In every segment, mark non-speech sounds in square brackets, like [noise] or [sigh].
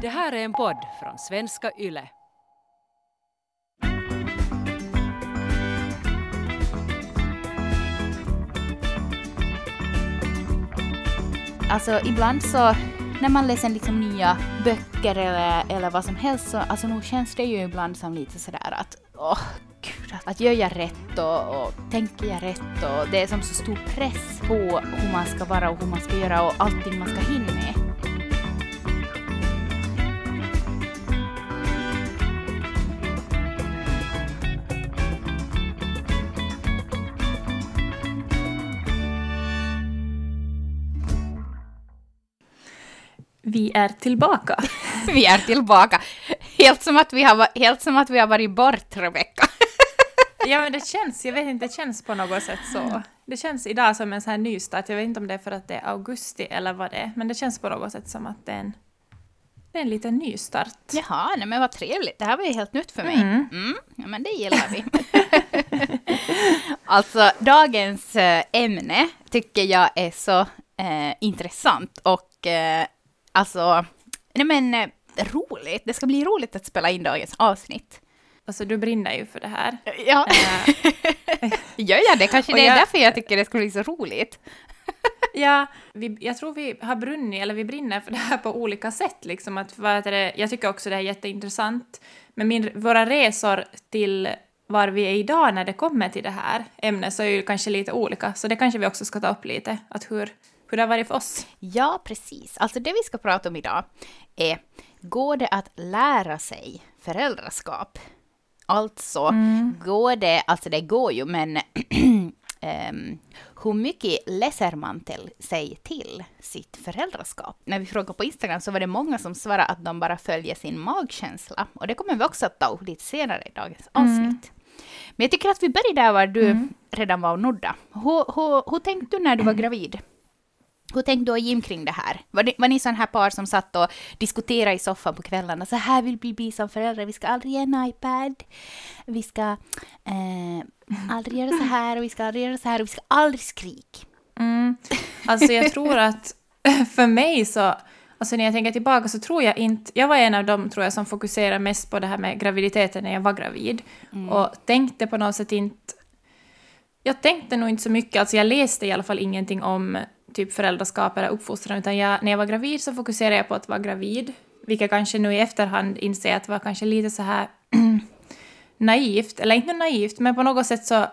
Det här är en podd från svenska YLE. Alltså ibland så när man läser liksom nya böcker eller, eller vad som helst så alltså nog känns det ju ibland som lite sådär att åh gud, att, att gör jag rätt och, och tänker jag rätt och det är som så stor press på hur man ska vara och hur man ska göra och allting man ska hinna Vi är tillbaka. [laughs] Vi är tillbaka. Helt som att vi har, helt som att vi har varit bort, Rebecka. [laughs] Ja, men det känns, jag vet inte, det känns på något sätt så. Det känns idag som en sån här nystart. Jag vet inte om det är för att det är augusti eller vad det är, men det känns på något sätt som att det är en, det är en liten nystart. Jaha, nej men vad trevligt. Det här var ju helt nytt för mig. Mm. Mm, ja, men det gillar vi. [laughs] alltså, dagens eh, ämne tycker jag är så eh, intressant och eh, alltså, nej men eh, roligt. Det ska bli roligt att spela in dagens avsnitt. Alltså, du brinner ju för det här. Ja, Eh, [laughs] gör jag det? Kanske det är jag- därför jag tycker det ska bli så roligt. [laughs] Ja, vi, jag tror vi har brunnit, eller vi brinner för det här på olika sätt. Liksom att, vad heter det, jag tycker också det är jätteintressant. Men min, våra resor till var vi är idag när det kommer till det här ämnet så är ju kanske lite olika. Så det kanske vi också ska ta upp lite, att hur, hur det har varit för oss. Ja, precis. Alltså det vi ska prata om idag är, går det att lära sig föräldraskap? Alltså, går det, alltså det går ju, men [clears throat] ehm, hur mycket läser man till sig till sitt föräldraskap? När vi frågade på Instagram så var det många som svarade att de bara följer sin magkänsla. Och det kommer vi också att ta upp lite senare i dagens avsnitt. Men jag tycker att vi börjar där var du redan var och nudda. Hur, hur, hur tänkte du när du var [clears throat] gravid? Hur tänkte du och Jim kring det här? Var, ni- var ni sån här par som satt och diskuterade i soffan på kvällarna? Så här vill vi bli som föräldrar. Vi ska aldrig ge en iPad. Vi ska eh, aldrig göra så här och vi ska aldrig göra så här och vi ska aldrig skrika. Mm. Alltså jag tror att [laughs] för mig så, alltså när jag tänker tillbaka så tror jag inte, jag var en av dem tror jag som fokuserade mest på det här med graviditeten när jag var gravid. Och tänkte på något sätt inte, jag tänkte nog inte så mycket, alltså jag läste i alla fall ingenting om typ föräldraskap eller uppfostran, utan jag, när jag var gravid så fokuserade jag på att vara gravid, vilket kanske nu i efterhand inser att var kanske lite så här [clears throat] naivt, eller inte naivt, men på något sätt så,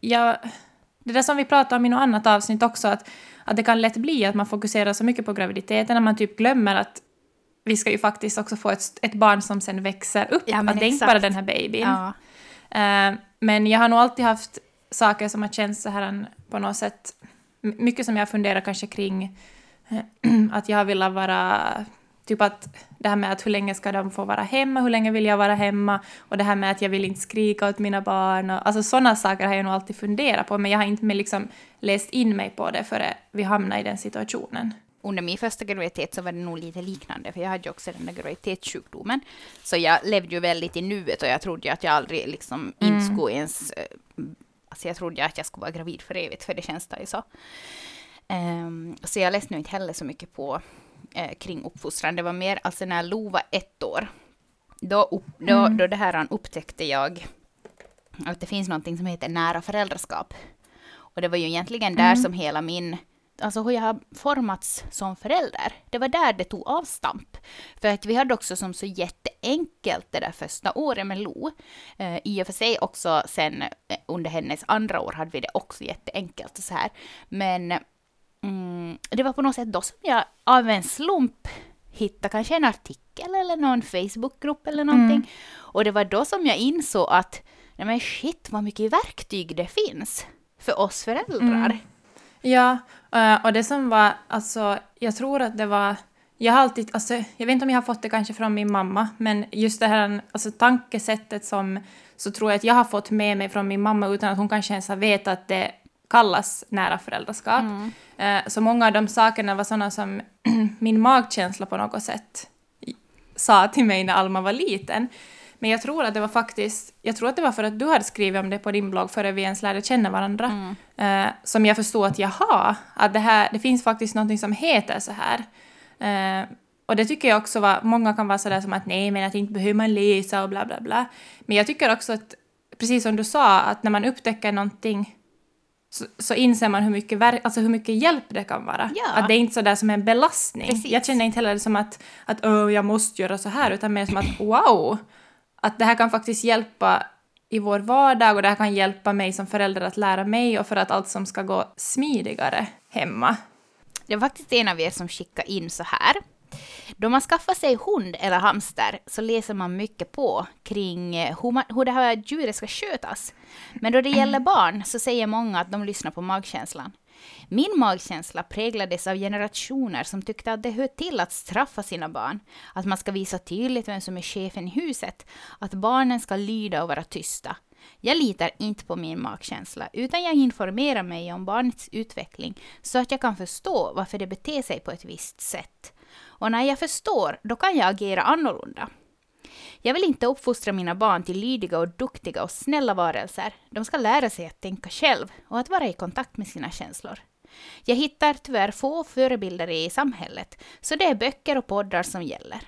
jag, det där som vi pratade om i något annat avsnitt också, att, att det kan lätt bli att man fokuserar så mycket på graviditeten när man typ glömmer att vi ska ju faktiskt också få ett, ett barn som sen växer upp. Ja, att det är inte bara den här babyn. Ja. Eh, men jag har nog alltid haft saker som har känts så här på något sätt, mycket som jag funderar kanske kring eh, [clears throat] att jag har velat vara, typ att det här med att hur länge ska de få vara hemma, hur länge vill jag vara hemma och det här med att jag vill inte skrika åt mina barn och alltså sådana saker har jag nog alltid funderat på men jag har inte med liksom läst in mig på det före vi hamnade i den situationen. Under min första graviditet så var det nog lite liknande, för jag hade ju också den där graviditetssjukdomen. Så jag levde ju väldigt i nuet och jag trodde ju att jag aldrig liksom inte skulle ens... Alltså jag trodde att jag skulle vara gravid för evigt, för det känns det ju så. Ehm, så jag läste nog inte heller så mycket på eh, kring uppfostran. Det var mer alltså när Lo var ett år. Då, upp, då, då det här upptäckte jag att det finns någonting som heter nära föräldraskap. Och det var ju egentligen där som hela min, alltså hur jag har formats som förälder, det var där det tog avstamp. För att vi hade också som så jätteenkelt det där första året med Lo. Eh, I och för sig också sen eh, under hennes andra år hade vi det också jätteenkelt och så här. Men mm, det var på något sätt då som jag av en slump hittade kanske en artikel eller någon Facebookgrupp eller någonting. Och det var då som jag insåg att nej men shit vad mycket verktyg det finns för oss föräldrar. Ja, eh, och det som var, alltså, jag tror att det var, jag har alltid, alltså, jag vet inte om jag har fått det kanske från min mamma, men just det här alltså, tankesättet som, så tror jag att jag har fått med mig från min mamma utan att hon kanske ens har vetat att det kallas nära föräldraskap. Eh, Så många av de sakerna var sådana som [clears throat] min magkänsla på något sätt sa till mig när Alma var liten. Men jag tror att det var faktiskt, jag tror att det var för att du hade skrivit om det på din blogg före vi ens lärde känna varandra. Eh, som jag förstod att jaha, att det, här, det finns faktiskt något som heter så här. Eh, och det tycker jag också var, många kan vara sådär som att nej men att inte behöver man läsa och bla bla bla. Men jag tycker också att, precis som du sa, att när man upptäcker någonting så, så inser man hur mycket, alltså hur mycket hjälp det kan vara. Ja. Att det är inte sådär som en belastning. Precis. Jag känner inte heller det som att, att oh, jag måste göra så här, utan mer som att wow, att det här kan faktiskt hjälpa i vår vardag och det här kan hjälpa mig som förälder att lära mig och för att allt som ska gå smidigare hemma. Det var faktiskt en av er som skickade in så här. Då man skaffar sig hund eller hamster så läser man mycket på kring eh, hur, man, hur det här djuret ska skötas. Men då det gäller barn så säger många att de lyssnar på magkänslan. Min magkänsla präglades av generationer som tyckte att det hör till att straffa sina barn, att man ska visa tydligt vem som är chefen i huset, att barnen ska lyda och vara tysta. Jag litar inte på min magkänsla, utan jag informerar mig om barnets utveckling så att jag kan förstå varför det beter sig på ett visst sätt. Och när jag förstår, då kan jag agera annorlunda. Jag vill inte uppfostra mina barn till lydiga och duktiga och snälla varelser. De ska lära sig att tänka själv och att vara i kontakt med sina känslor. Jag hittar tyvärr få förebilder i samhället, så det är böcker och poddar som gäller.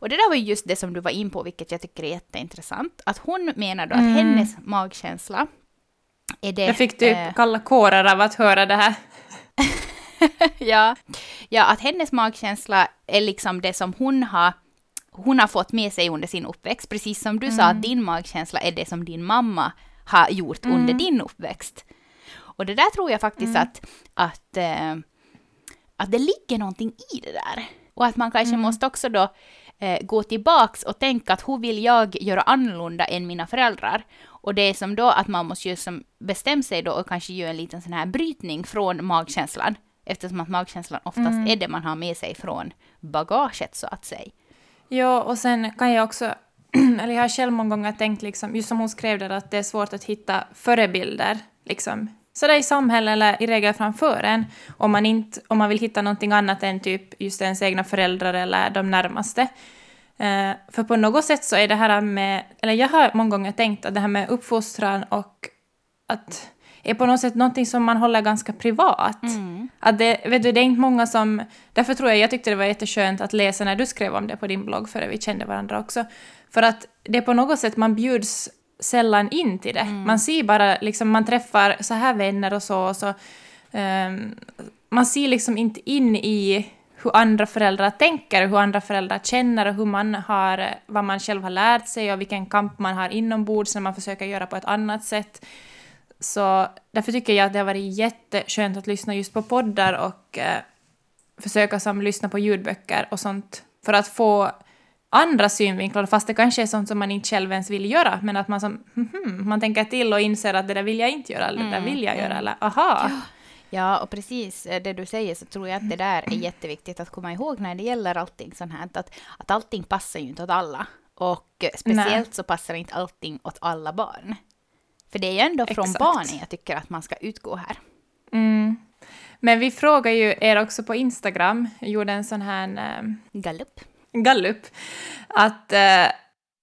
Och det där var just det som du var in på, vilket jag tycker är jätteintressant. Att hon menar då att Mm. hennes magkänsla är det... Jag fick typ eh, kalla kårar av att höra det här. [laughs] ja, ja, att hennes magkänsla är liksom det som hon har, hon har fått med sig under sin uppväxt. Precis som du sa, att din magkänsla är det som din mamma har gjort under din uppväxt. Och det där tror jag faktiskt att, att, eh, att det ligger någonting i det där. Och att man kanske måste också då eh, gå tillbaks och tänka att hur vill jag göra annorlunda än mina föräldrar? Och det är som då att man måste ju som bestämma sig då och kanske göra en liten sån här brytning från magkänslan. Eftersom att magkänslan oftast är det man har med sig från bagaget så att säga. Ja, och sen kan jag också, [clears throat] eller jag har själv många gånger tänkt, liksom, just som hon skrev där, att det är svårt att hitta förebilder, liksom. Sådär i samhället eller i regel framför en, om man, inte, om man vill hitta någonting annat än typ just ens egna föräldrar eller de närmaste. Eh, för på något sätt så är det här med, eller jag har många gånger tänkt att det här med uppfostran och att är på något sätt någonting som man håller ganska privat. Att det, vet du, det är inte många som... Därför tror jag, jag tyckte det var jätteskönt att läsa när du skrev om det på din blogg, för vi kände varandra också. För att det är på något sätt, man bjuds sällan in till det. Man ser bara, liksom, man träffar så här vänner och så, och så ehm, man ser liksom inte in i hur andra föräldrar tänker, hur andra föräldrar känner och hur man har, vad man själv har lärt sig och vilken kamp man har inombords när man försöker göra på ett annat sätt. Så därför tycker jag att det har varit jätteskönt att lyssna just på poddar och eh, försöka som lyssna på ljudböcker och sånt för att få andra synvinklar, fast det kanske är sånt som man inte själv ens vill göra, men att man som, mhm, man tänker till och inser att det där vill jag inte göra, eller det där vill jag göra, eller aha. Ja, och precis eh, det du säger så tror jag att det där är jätteviktigt att komma ihåg när det gäller allting sånt här, att, att allting passar ju inte åt alla. Och eh, speciellt Nej. så passar inte allting åt alla barn. För det är ju ändå från Exakt. barnen jag tycker att man ska utgå här. Mm. Men vi frågar ju er också på Instagram, gjorde en sån här eh, Gallup gallup, att eh,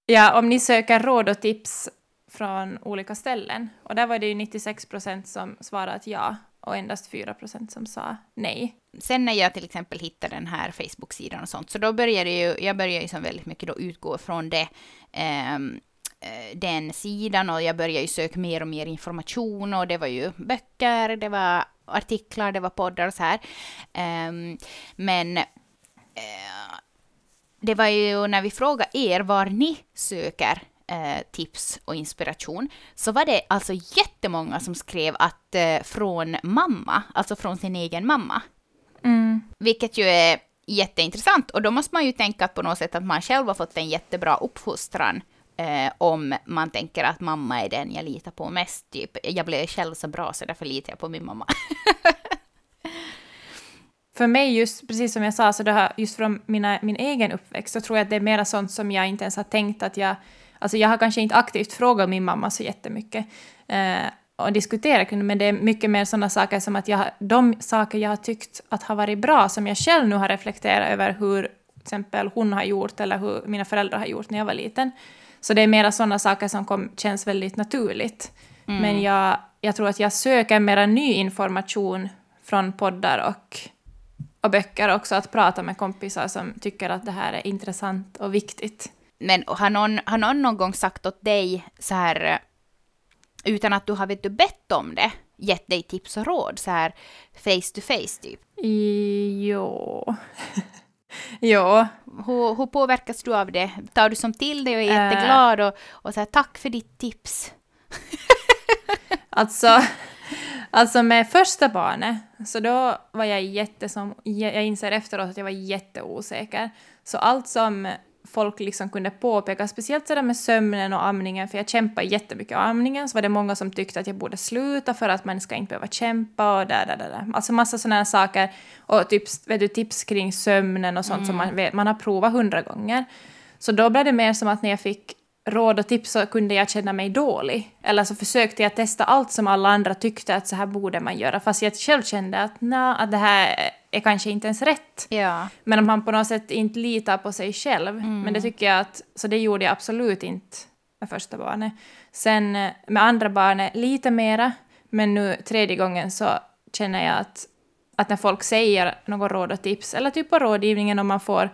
ja, om ni söker råd och tips från olika ställen, och där var det ju 96 procent som svarade ja, och endast 4 procent som sa nej. Sen när jag till exempel hittade den här Facebook-sidan och sånt, så då började jag ju, jag började ju som väldigt mycket då utgå från det, ehm, eh, den sidan och jag började ju söka mer och mer information och det var ju böcker, det var artiklar, det var poddar och så här. Eh, men eh, det var ju när vi frågade er var ni söker eh, tips och inspiration, så var det alltså jättemånga som skrev att eh, från mamma, alltså från sin egen mamma. Mm. Vilket ju är jätteintressant. Och då måste man ju tänka på något sätt att man själv har fått en jättebra uppfostran. Eh, om man tänker att mamma är den jag litar på mest. Typ. Jag blev själv så bra så därför litar jag på min mamma. [laughs] För mig, just precis som jag sa, så det här, just från mina, min egen uppväxt, så tror jag att det är mera sånt som jag inte ens har tänkt att jag... Alltså jag har kanske inte aktivt frågat min mamma så jättemycket eh, och diskuterat kring det, men det är mycket mer sådana saker som att jag, de saker jag har tyckt att har varit bra, som jag själv nu har reflekterat över hur till exempel hon har gjort eller hur mina föräldrar har gjort när jag var liten. Så det är mera sådana saker som kom, känns väldigt naturligt. Men jag, jag tror att jag söker mera ny information från poddar och och böcker också, att prata med kompisar som tycker att det här är intressant och viktigt. Men har någon, har någon någon gång sagt åt dig så här, eh, utan att du har vet du, bett om det, gett dig tips och råd så här face to face typ? Jo. [laughs] jo. Hur, hur påverkas du av det? Tar du som till dig och är Eh. jätteglad och, och så här, tack för ditt tips? [laughs] Alltså, alltså med första barnet, så då var jag jättesom, jag inser efteråt att jag var jätteosäker. Så allt som folk liksom kunde påpeka, speciellt sådär med sömnen och amningen, för jag kämpade jättemycket med amningen, så var det många som tyckte att jag borde sluta för att man ska inte behöva kämpa och där, där, där. där. Alltså massa sådana saker. Och typ, vet du, tips kring sömnen och sånt som man, vet, man har provat hundra gånger. Så då blev det mer som att när jag fick råd och tips så kunde jag känna mig dålig. Eller så försökte jag testa allt som alla andra tyckte att så här borde man göra, fast jag själv kände att, na, att det här är kanske inte ens rätt. Ja. Men om man på något sätt inte litar på sig själv. Men det tycker jag att, så det gjorde jag absolut inte med första barnet. Sen eh, med andra barnet lite mera, men nu tredje gången så känner jag att, att när folk säger något råd och tips, eller typ på rådgivningen om man får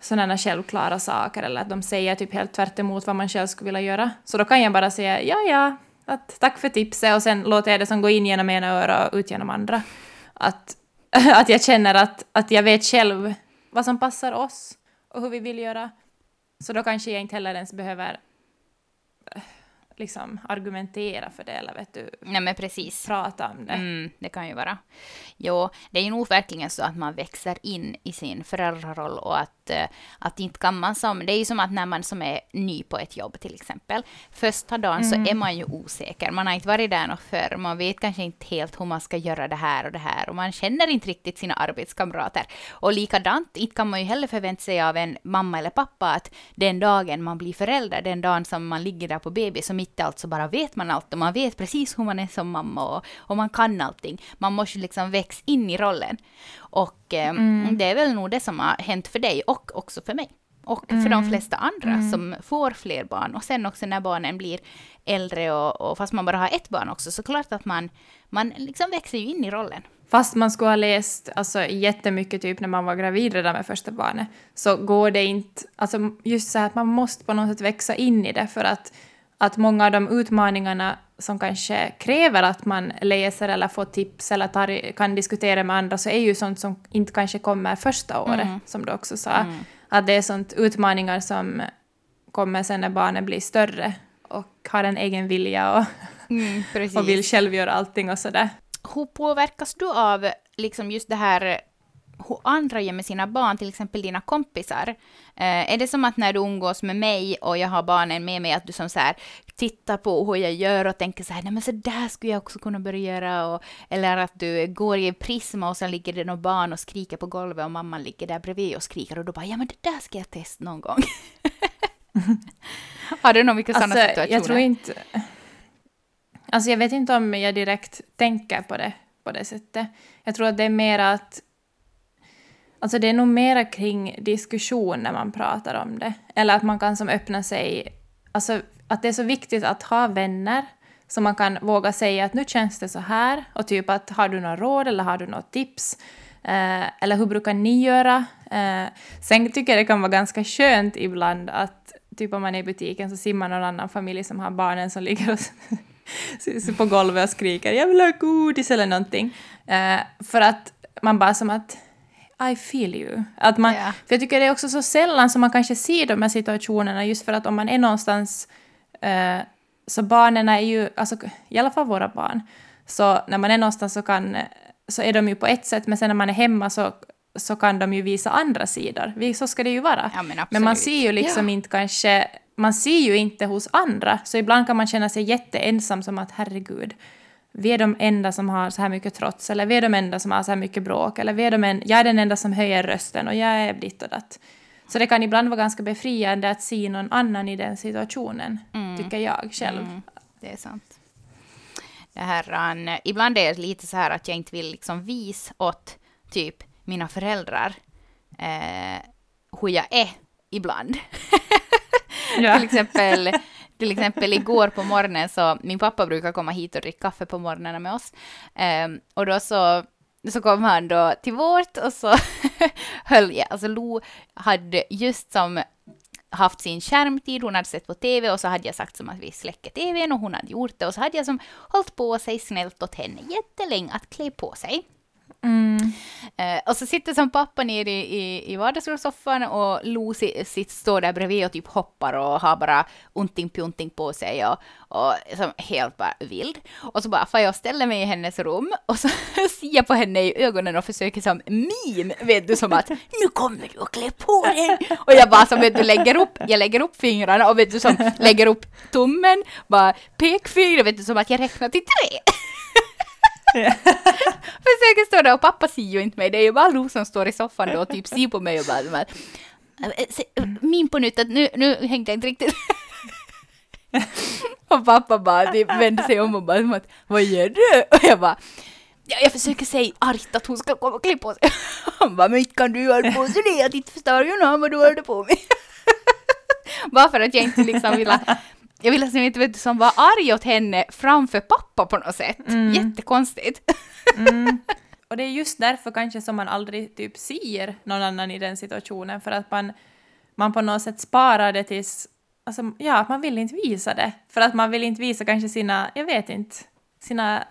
sådana självklara saker, eller att de säger typ helt tvärt emot vad man själv skulle vilja göra, så då kan jag bara säga ja, ja, att tack för tipset och sen låter jag det som går in genom ena öra och ut genom andra. Att, [laughs] att jag känner att, att jag vet själv vad som passar oss och hur vi vill göra. Så då kanske jag inte heller ens behöver eh, liksom argumentera för det eller vet du, Nej men precis. prata om det. Mm, det kan ju vara. Jo, det är ju nog verkligen så att man växer in i sin föräldraroll och att, eh, att inte kan man som... Det är ju som att när man som är ny på ett jobb till exempel. Första dagen så är man ju osäker. Man har inte varit där något förr. Man vet kanske inte helt hur man ska göra det här och det här. Och man känner inte riktigt sina arbetskamrater. Och likadant, inte kan man ju heller förvänta sig av en mamma eller pappa att den dagen man blir förälder, den dagen som man ligger där på BB, så mitt i allt så bara vet man allt och man vet precis hur man är som mamma och, och man kan allting. Man måste liksom växa in i rollen. Och eh, det är väl nog det som har hänt för dig och också för mig. Och för de flesta andra som får fler barn. Och sen också när barnen blir äldre och, och fast man bara har ett barn också, så klart att man, man liksom växer ju in i rollen. Fast man skulle ha läst alltså, jättemycket typ när man var gravid redan med första barnet, så går det inte... Alltså just så här att man måste på något sätt växa in i det för att, att många av de utmaningarna som kanske kräver att man läser eller får tips eller tar, kan diskutera med andra så är ju sånt som inte kanske kommer första året, som du också sa. Att det är sånt utmaningar som kommer sen när barnet blir större och har en egen vilja och, Mm, och vill själv göra allting och sådär. Hur påverkas du av liksom just det här hur andra gör med sina barn, till exempel dina kompisar? Eh, är det som att när du umgås med mig och jag har barnen med mig, att du som så här tittar på hur jag gör och tänker så här, nej men så där skulle jag också kunna börja göra, och, eller att du går i en prisma och så ligger det något barn och skriker på golvet och mamman ligger där bredvid och skriker och då bara, ja men det där ska jag testa någon gång. [laughs] har du några mycket sådana Alltså, situationer? jag tror inte... Alltså jag vet inte om jag direkt tänker på det på det sättet. Jag tror att det är mer att... Alltså det är nog mera kring diskussion när man pratar om det. Eller att man kan som öppna sig... Alltså att det är så viktigt att ha vänner så man kan våga säga att nu känns det så här och typ att har du några råd eller har du något tips? Eh, eller hur brukar ni göra? Eh, sen tycker jag det kan vara ganska skönt ibland att typ om man är i butiken så ser man någon annan familj som har barnen som ligger och på golvet och skriker jag vill ha godis eller någonting. Eh, för att man bara som att i feel you. Att man, Ja. För jag tycker det är också så sällan som man kanske ser de här situationerna just för att om man är någonstans eh, så barnen är ju, alltså i alla fall våra barn, så när man är någonstans så kan så är de ju på ett sätt men sen när man är hemma så, så kan de ju visa andra sidor. Så ska det ju vara. Ja, men men man ser ju liksom inte kanske, man ser ju inte hos andra, så ibland kan man känna sig jätteensam som att herregud, vi är de enda som har så här mycket trots, eller vi är de enda som har så här mycket bråk, eller vi är de en, jag är den enda som höjer rösten och jag är ditt och datt. Så det kan ibland vara ganska befriande att se någon annan i den situationen, tycker jag själv. Mm, det är sant. Det här, an, ibland är det lite så här att jag inte vill liksom visa åt typ mina föräldrar eh, hur jag är ibland. Ja. [laughs] till, exempel, till exempel igår på morgonen så, min pappa brukar komma hit och dricka kaffe på morgnarna med oss. Um, och då så så kom han då till vårt och så [laughs] höll jag, alltså Lo hade just som haft sin skärmtid, hon hade sett på TV och så hade jag sagt som att vi släcker TVn och hon hade gjort det och så hade jag som hållit på sig snällt åt henne jättelänge att klä på sig. Mm. Eh, och så sitter som pappa nere i, i, i vardagsrumssoffan och Lo sitt, står där bredvid och typ hoppar och har bara unting pjunting på sig och, och som helt bara vild. Och så bara får jag ställa mig i hennes rum [laughs] och så ser jag på henne i ögonen och försöker som min, vet du, som att nu kommer du och klä på dig. Och jag bara som vet du lägger upp, jag lägger upp fingrarna och vet du som lägger upp tummen, bara pekfingret, vet du som att jag räknar till tre. [laughs] Försöker stå där och pappa ser ju inte mig, det är ju bara Lo som står i soffan då och typ ser på mig och bara, bara eh, eh, min på nytt att nu, nu hängde jag inte riktigt. [laughs] och pappa bara typ vände sig om och bara vad gör du? Och jag bara Ja, jag försöker säga argt att hon ska komma och klä på sig. [laughs] Han bara, men inte kan du hålla på så det, jag inte förstår ju någon vad du håller på med. Bara för att jag inte liksom ville, jag ville som inte vet du, som var arg åt henne framför pappa på något sätt. Mm. Jättekonstigt. Mm. [laughs] Och det är just därför kanske som man aldrig typ ser någon annan i den situationen, för att man, man på något sätt sparar det tills... Alltså, ja, man vill inte visa det. För att man vill inte visa kanske sina, jag vet inte, sina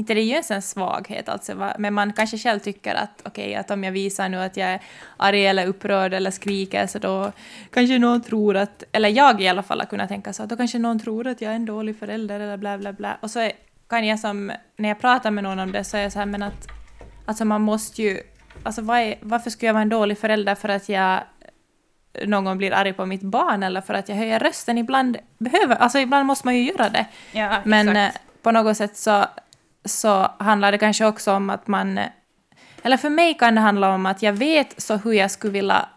inte det är ju en svaghet, alltså, men man kanske själv tycker att okej, okay, att om jag visar nu att jag är arg eller upprörd eller skriker så då kanske någon tror att, eller jag i alla fall har kunnat tänka så att då kanske någon tror att jag är en dålig förälder eller bla bla bla. Och så kan jag som, när jag pratar med någon om det så är jag så här, men att alltså man måste ju, alltså vad är, varför skulle jag vara en dålig förälder för att jag någon gång blir arg på mitt barn eller för att jag höjer rösten. Ibland behöver, alltså ibland måste man ju göra det. Ja, men eh, på något sätt så så handlar det kanske också om att man... Eller för mig kan det handla om att jag vet så hur jag skulle vilja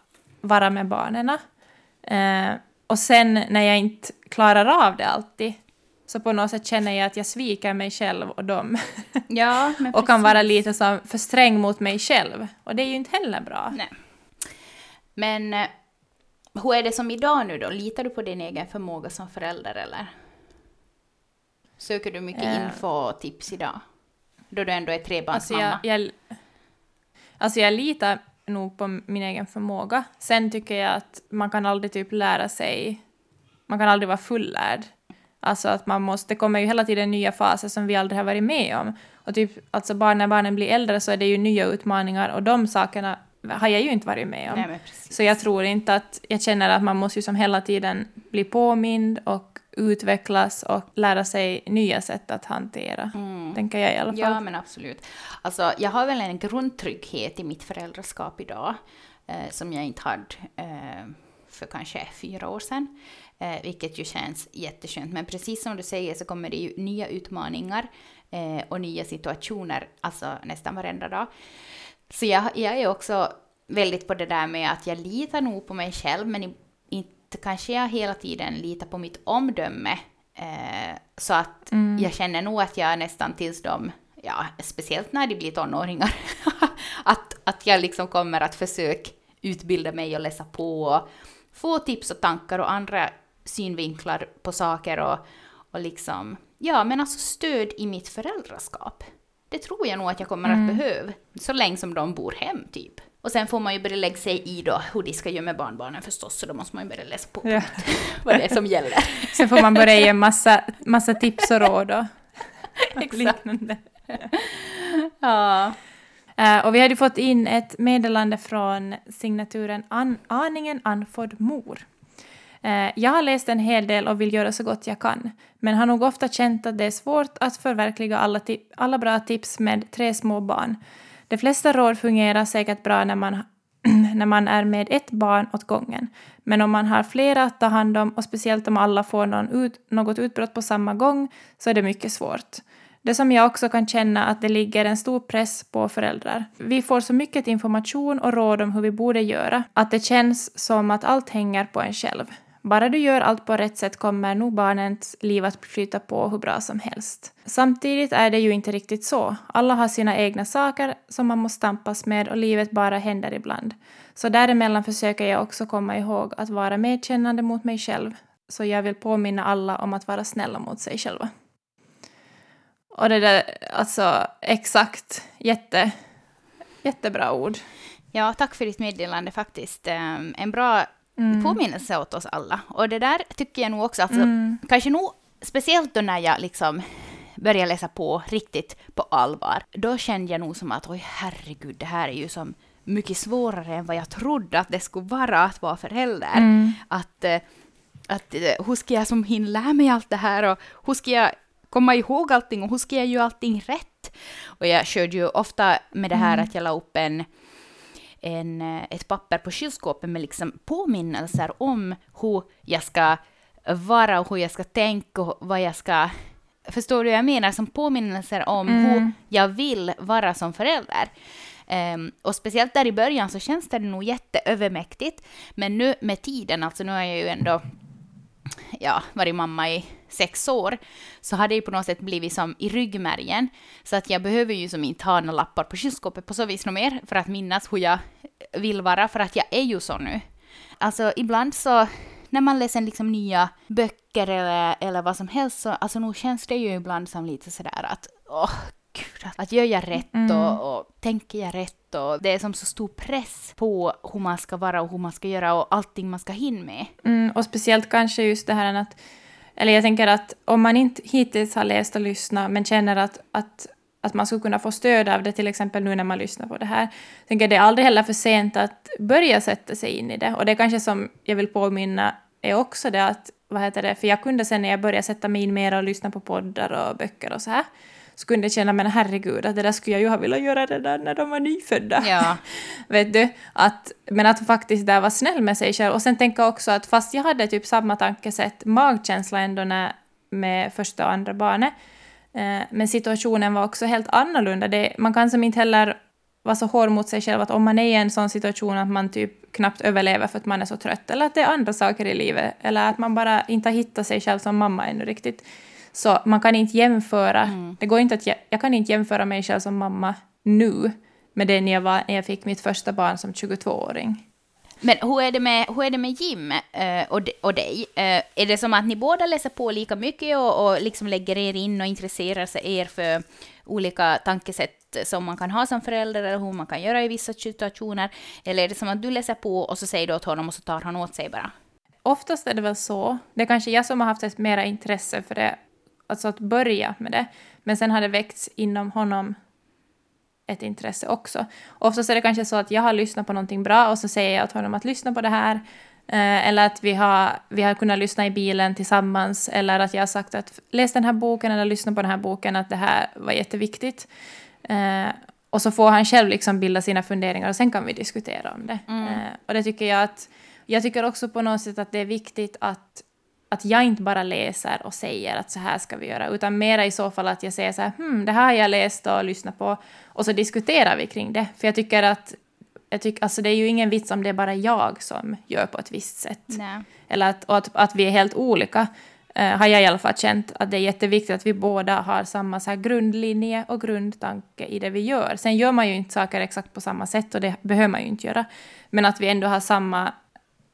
vara med barnen. Eh, och sen när jag inte klarar av det alltid så på något sätt känner jag att jag sviker mig själv och dem. [laughs] Ja, och kan vara lite som för sträng mot mig själv. Och det är ju inte heller bra. Nej. Men eh, hur är det som idag nu då? Litar du på din egen förmåga som förälder eller? Söker du mycket uh, info och tips idag? Då du ändå är trebarnsmamma. Alltså jag, jag, alltså jag litar nog på min egen förmåga. Sen tycker jag att man kan aldrig typ lära sig, man kan aldrig vara fullärd. Alltså att man måste, det kommer ju hela tiden nya faser som vi aldrig har varit med om. Och typ, alltså bara när barnen blir äldre så är det ju nya utmaningar och de sakerna har jag ju inte varit med om. Nej, så jag tror inte att, jag känner att man måste ju som hela tiden bli påmind och utvecklas och lära sig nya sätt att hantera, mm. tänker jag i alla fall. Ja, men absolut. Alltså, jag har väl en grundtrygghet i mitt föräldraskap idag, eh, som jag inte hade eh, för kanske fyra år sedan, eh, vilket ju känns jätteskönt. Men precis som du säger så kommer det ju nya utmaningar eh, och nya situationer, alltså nästan varenda dag. Så jag, jag är också väldigt på det där med att jag litar nog på mig själv, men kanske jag hela tiden litar på mitt omdöme. Eh, så att mm. jag känner nog att jag nästan tills de, ja, speciellt när de blir tonåringar, [laughs] att, att jag liksom kommer att försöka utbilda mig och läsa på och få tips och tankar och andra synvinklar på saker och, och liksom, ja men alltså stöd i mitt föräldraskap. Det tror jag nog att jag kommer mm. att behöva, så länge som de bor hem typ. Och sen får man ju börja lägga sig i då hur de ska göra med barnbarnen förstås, så då måste man ju börja läsa på ja. [laughs] vad det är som gäller. [laughs] Sen får man börja ge massa, massa tips och råd och [laughs] liknande. ja. Uh, och vi hade fått in ett meddelande från signaturen An Aningen Anfod Mor. Uh, jag har läst en hel del och vill göra så gott jag kan, men har nog ofta känt att det är svårt att förverkliga alla, alla bra tips med tre små barn. De flesta råd fungerar säkert bra när man, [clears throat] när man är med ett barn åt gången. Men om man har flera att ta hand om och speciellt om alla får någon ut, något utbrott på samma gång så är det mycket svårt. Det som jag också kan känna att det ligger en stor press på föräldrar. Vi får så mycket information och råd om hur vi borde göra att det känns som att allt hänger på en själv. Bara du gör allt på rätt sätt kommer nog barnens liv att flyta på hur bra som helst. Samtidigt är det ju inte riktigt så. Alla har sina egna saker som man måste tampas med och livet bara händer ibland. Så däremellan försöker jag också komma ihåg att vara medkännande mot mig själv. Så jag vill påminna alla om att vara snälla mot sig själva. Och det där, alltså exakt, jätte, jättebra ord. Ja, tack för ditt meddelande faktiskt. Ehm, en bra Mm. påminnelse åt oss alla. Och det där tycker jag nog också, alltså, Mm. kanske nog speciellt då när jag liksom började läsa på riktigt på allvar, då kände jag nog som att oj herregud, det här är ju som mycket svårare än vad jag trodde att det skulle vara att vara förälder. Mm. Att, eh, att eh, hur ska jag som hinna lära mig allt det här och hur ska jag komma ihåg allting och hur ska jag göra allting rätt? Och jag körde ju ofta med det här att jag la upp en en, eh, ett papper på kylskåpet med liksom påminnelser om hur jag ska vara och hur jag ska tänka och vad jag ska... Förstår du vad jag menar? Som påminnelser om hur jag vill vara som förälder. Ehm, och speciellt där i början så känns det nog jätteövermäktigt. Men nu med tiden, alltså nu har jag ju ändå ja, varit mamma i sex år, så har det ju på något sätt blivit som i ryggmärgen. Så att jag behöver ju som inte ha några lappar på kylskåpet på så vis något mer för att minnas hur jag vill vara, för att jag är ju så nu. Alltså ibland så, när man läser liksom nya böcker eller, eller vad som helst, så alltså nog känns det ju ibland som lite sådär att åh, gud, att, att gör jag rätt och, och tänker jag rätt och det är som så stor press på hur man ska vara och hur man ska göra och allting man ska hinna med. Mm, och speciellt kanske just det här att, eller jag tänker att om man inte hittills har läst och lyssnat men känner att, att, att man skulle kunna få stöd av det, till exempel nu när man lyssnar på det här, tänker det är aldrig heller för sent att börja sätta sig in i det. Och det kanske som jag vill påminna är också det att, vad heter det, för jag kunde sen när jag började sätta mig in mer och lyssna på poddar och böcker och så här, så kunde jag känna, men herregud, att det där skulle jag ju ha velat göra redan när de var nyfödda. Ja. [laughs] Vet du? Att, men att faktiskt där vara snäll med sig själv. Och sen tänka också att fast jag hade typ samma tankesätt, magkänsla ändå när, med första och andra barnet, eh, men situationen var också helt annorlunda. Det, man kan som inte heller vara så hård mot sig själv att om man är i en sån situation att man typ knappt överlever för att man är så trött, eller att det är andra saker i livet, eller att man bara inte har hittat sig själv som mamma ännu riktigt. Så man kan inte jämföra, det går inte att, jag kan inte jämföra mig själv som mamma nu med det när jag, var, när jag fick mitt första barn som 22-åring. Men hur är det med, hur är det med Jim eh, och, och dig? Eh, är det som att ni båda läser på lika mycket och, och liksom lägger er in och intresserar sig er för olika tankesätt som man kan ha som förälder eller hur man kan göra i vissa situationer? Eller är det som att du läser på och så säger du åt honom och så tar han åt sig bara? Oftast är det väl så. Det är kanske jag som har haft ett mera intresse för det, alltså att börja med det. Men sen har det väckts inom honom ett intresse också. Oftast är det kanske så att jag har lyssnat på någonting bra och så säger jag åt honom att lyssna på det här. Eh, eller att vi har, vi har kunnat lyssna i bilen tillsammans. Eller att jag har sagt att läs den här boken eller lyssna på den här boken, att det här var jätteviktigt. Eh, och så får han själv liksom bilda sina funderingar och sen kan vi diskutera om det. Eh, och det tycker jag att... Jag tycker också på något sätt att det är viktigt att att jag inte bara läser och säger att så här ska vi göra, utan mera i så fall att jag säger så här, hmm, det här har jag läst och lyssnat på, och så diskuterar vi kring det. För jag tycker att, jag tycker, alltså det är ju ingen vits om det är bara jag som gör på ett visst sätt. Nej. Eller att, och att, att vi är helt olika, eh, har jag i alla fall känt att det är jätteviktigt att vi båda har samma så här grundlinje och grundtanke i det vi gör. Sen gör man ju inte saker exakt på samma sätt och det behöver man ju inte göra. Men att vi ändå har samma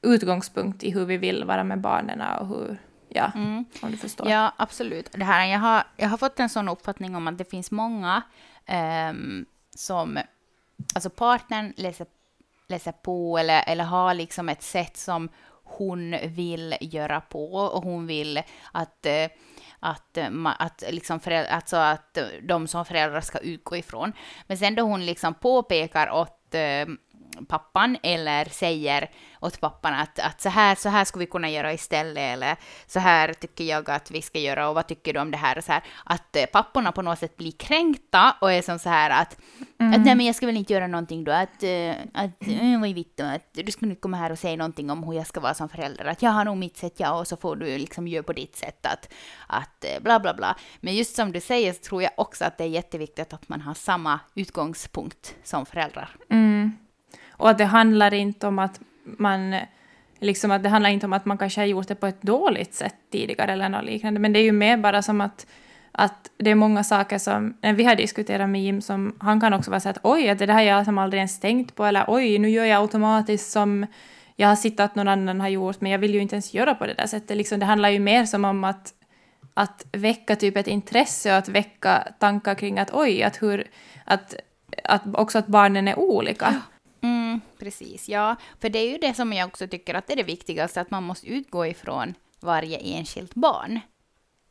utgångspunkt i hur vi vill vara med barnen och hur, ja, om du förstår. Ja, absolut. Det här, jag, har, jag har fått en sån uppfattning om att det finns många ehm, som, alltså partnern läser, läser på eller, eller har liksom ett sätt som hon vill göra på och hon vill att eh, att, eh, att, liksom föräldrar, alltså att eh, de som föräldrar ska utgå ifrån. Men sen då hon liksom påpekar åt eh, pappan eller säger åt pappan att, att så, här, så här skulle vi kunna göra istället eller så här tycker jag att vi ska göra och vad tycker du om det här och så här. Att eh, papporna på något sätt blir kränkta och är som så här att, att nej men jag ska väl inte göra någonting då, att, eh, att äh, vad är vittu, att du skulle inte komma här och säga någonting om hur jag ska vara som förälder, att jag har nog mitt sätt ja och så får du liksom göra på ditt sätt att, att eh, bla bla bla. Men just som du säger så tror jag också att det är jätteviktigt att man har samma utgångspunkt som föräldrar. Mm. Och att det handlar inte om att man liksom att det handlar inte om att man kanske har gjort det på ett dåligt sätt tidigare eller något liknande, men det är ju mer bara som att, att det är många saker som, när vi har diskuterat med Jim, som han kan också vara så att oj, att det där har jag som aldrig ens tänkt på, eller oj, nu gör jag automatiskt som jag har sett att någon annan har gjort, men jag vill ju inte ens göra på det där sättet. Liksom, det handlar ju mer som om att, att väcka typ ett intresse och att väcka tankar kring att oj, att hur, att, att också att barnen är olika. Mm, precis, ja. För det är ju det som jag också tycker att det är det viktigaste, att man måste utgå ifrån varje enskilt barn.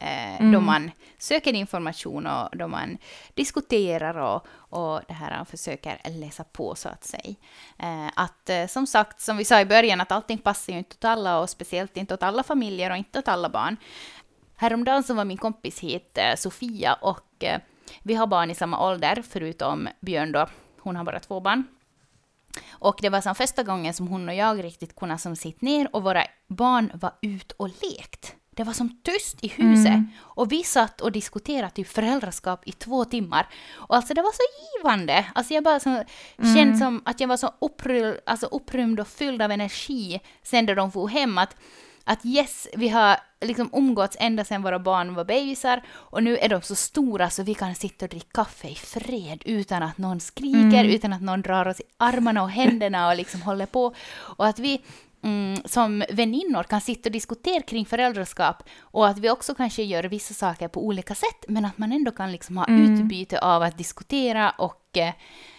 Eh, mm. Då man söker information och då man diskuterar och, och det här försöker läsa på så att säga. Eh, att eh, som sagt, som vi sa i början, att allting passar ju inte åt alla och speciellt inte åt alla familjer och inte åt alla barn. Häromdagen så var min kompis hit, eh, Sofia, och eh, vi har barn i samma ålder, förutom Björn då, hon har bara två barn. Och det var som första gången som hon och jag riktigt kunde som sitta ner och våra barn var ut och lekt. Det var som tyst i huset. Mm. Och vi satt och diskuterade typ föräldraskap i två timmar. Och alltså det var så givande. Alltså jag bara så, mm. kände som att jag var så upprymd, alltså upprymd och fylld av energi sen när de for hem. Att, att yes, vi har liksom umgåtts ända sedan våra barn var bebisar och nu är de så stora så vi kan sitta och dricka kaffe i fred utan att någon skriker, mm. utan att någon drar oss i armarna och händerna och liksom håller på. Och att vi mm, som väninnor kan sitta och diskutera kring föräldraskap och att vi också kanske gör vissa saker på olika sätt men att man ändå kan liksom ha mm. utbyte av att diskutera och eh,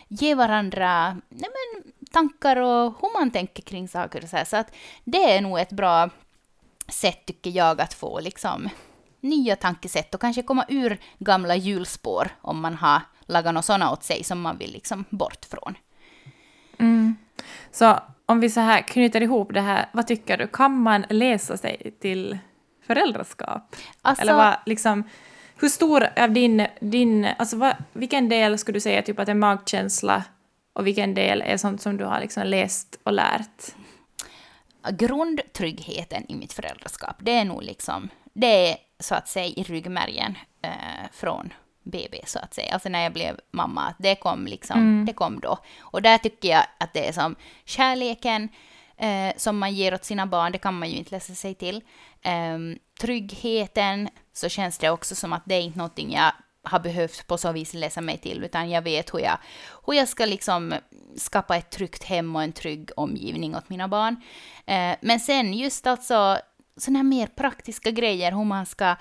ge varandra nej men, tankar och hur man tänker kring saker och så här. Så att det är nog ett bra sätt tycker jag att få liksom nya tankesätt och kanske komma ur gamla hjulspår om man har lagat något sådana åt sig som man vill liksom bort från. Mm. Så om vi så här knyter ihop det här, vad tycker du, kan man läsa sig till föräldraskap? Alltså, Eller vad, liksom, hur stor av din, din alltså vad, vilken del skulle du säga typ att är magkänsla och vilken del är sånt som du har liksom läst och lärt? Grundtryggheten i mitt föräldraskap, det är nog liksom, det är så att säga i ryggmärgen eh, från BB så att säga. Alltså när jag blev mamma, det kom liksom, mm. det kom då. Och där tycker jag att det är som kärleken eh, som man ger åt sina barn, det kan man ju inte läsa sig till. Eh, tryggheten, så känns det också som att det är inte någonting jag har behövt på så vis läsa mig till, utan jag vet hur jag, hur jag ska liksom skapa ett tryggt hem och en trygg omgivning åt mina barn. Eh, men sen just alltså sådana här mer praktiska grejer, hur man ska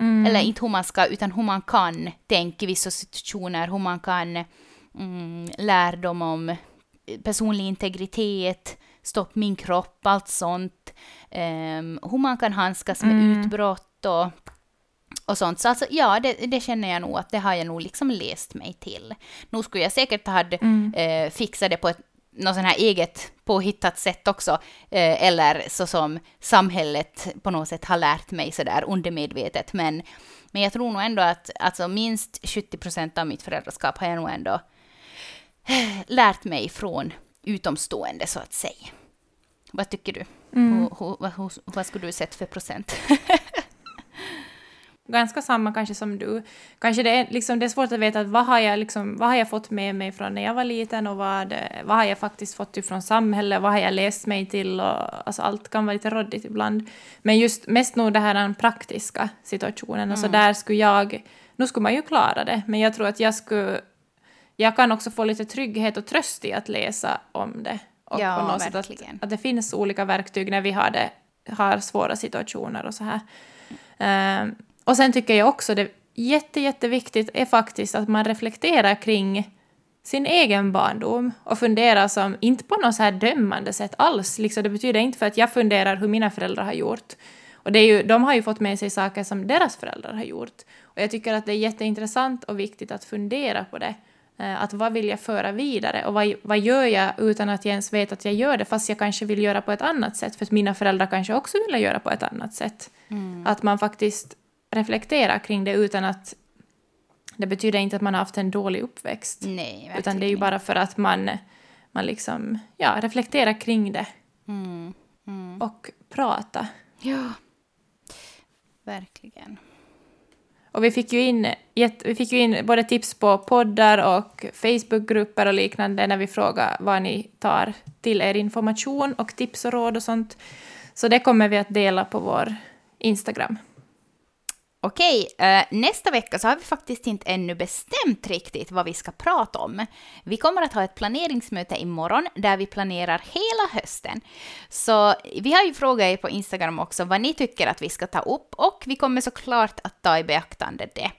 Mm. Eller inte hur man ska, utan hur man kan tänka i vissa situationer, hur man kan mm, lärdom om personlig integritet, stopp min kropp, allt sånt. Um, hur man kan handskas med mm. utbrott och, och sånt. Så alltså, ja, det, det, känner jag nog att det har jag nog liksom läst mig till. Nu skulle jag säkert ha mm. eh, fixat det på ett något sån här eget påhittat sätt också, eh, eller så som samhället på något sätt har lärt mig sådär undermedvetet. Men, men jag tror nog ändå att alltså, minst 70 procent av mitt föräldraskap har jag nog ändå eh, lärt mig från utomstående så att säga. Vad tycker du? Mm. Hur, hur, hur, vad skulle du sett för procent? [laughs] ganska samma kanske som du. Kanske det är, liksom, det är svårt att veta vad har, jag liksom, vad har jag fått med mig från när jag var liten och vad, vad har jag faktiskt fått från samhället, vad har jag läst mig till och alltså, allt kan vara lite råddigt ibland. Men just mest nog det här den praktiska situationen, mm. alltså där skulle jag, nu skulle man ju klara det, men jag tror att jag skulle, jag kan också få lite trygghet och tröst i att läsa om det. Och ja, på något verkligen. Sätt att, att det finns olika verktyg när vi har, det, har svåra situationer och så här. Mm. Och sen tycker jag också det jätte, jätteviktigt är faktiskt att man reflekterar kring sin egen barndom och funderar som, inte på något så här dömande sätt alls, liksom, det betyder inte för att jag funderar hur mina föräldrar har gjort. Och det är ju, de har ju fått med sig saker som deras föräldrar har gjort. Och jag tycker att det är jätteintressant och viktigt att fundera på det. Eh, att vad vill jag föra vidare och vad, vad gör jag utan att jag ens vet att jag gör det fast jag kanske vill göra på ett annat sätt för att mina föräldrar kanske också vill göra på ett annat sätt. Mm. Att man faktiskt reflektera kring det utan att det betyder inte att man har haft en dålig uppväxt. Nej, utan det är ju bara för att man, man liksom, ja, reflekterar kring det. Mm, mm. Och prata. Ja, verkligen. Och vi fick, ju in, vi fick ju in både tips på poddar och Facebookgrupper och liknande när vi frågade vad ni tar till er information och tips och råd och sånt. Så det kommer vi att dela på vår Instagram. Okej, eh, nästa vecka så har vi faktiskt inte ännu bestämt riktigt vad vi ska prata om. Vi kommer att ha ett planeringsmöte imorgon där vi planerar hela hösten. Så vi har ju frågat er på Instagram också vad ni tycker att vi ska ta upp och vi kommer såklart att ta i beaktande det.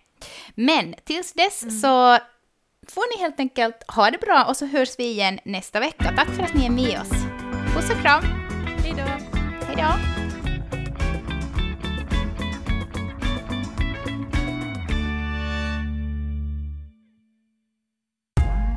Men tills dess så får ni helt enkelt ha det bra och så hörs vi igen nästa vecka. Tack för att ni är med oss. Puss och kram! Hej då! Hej då!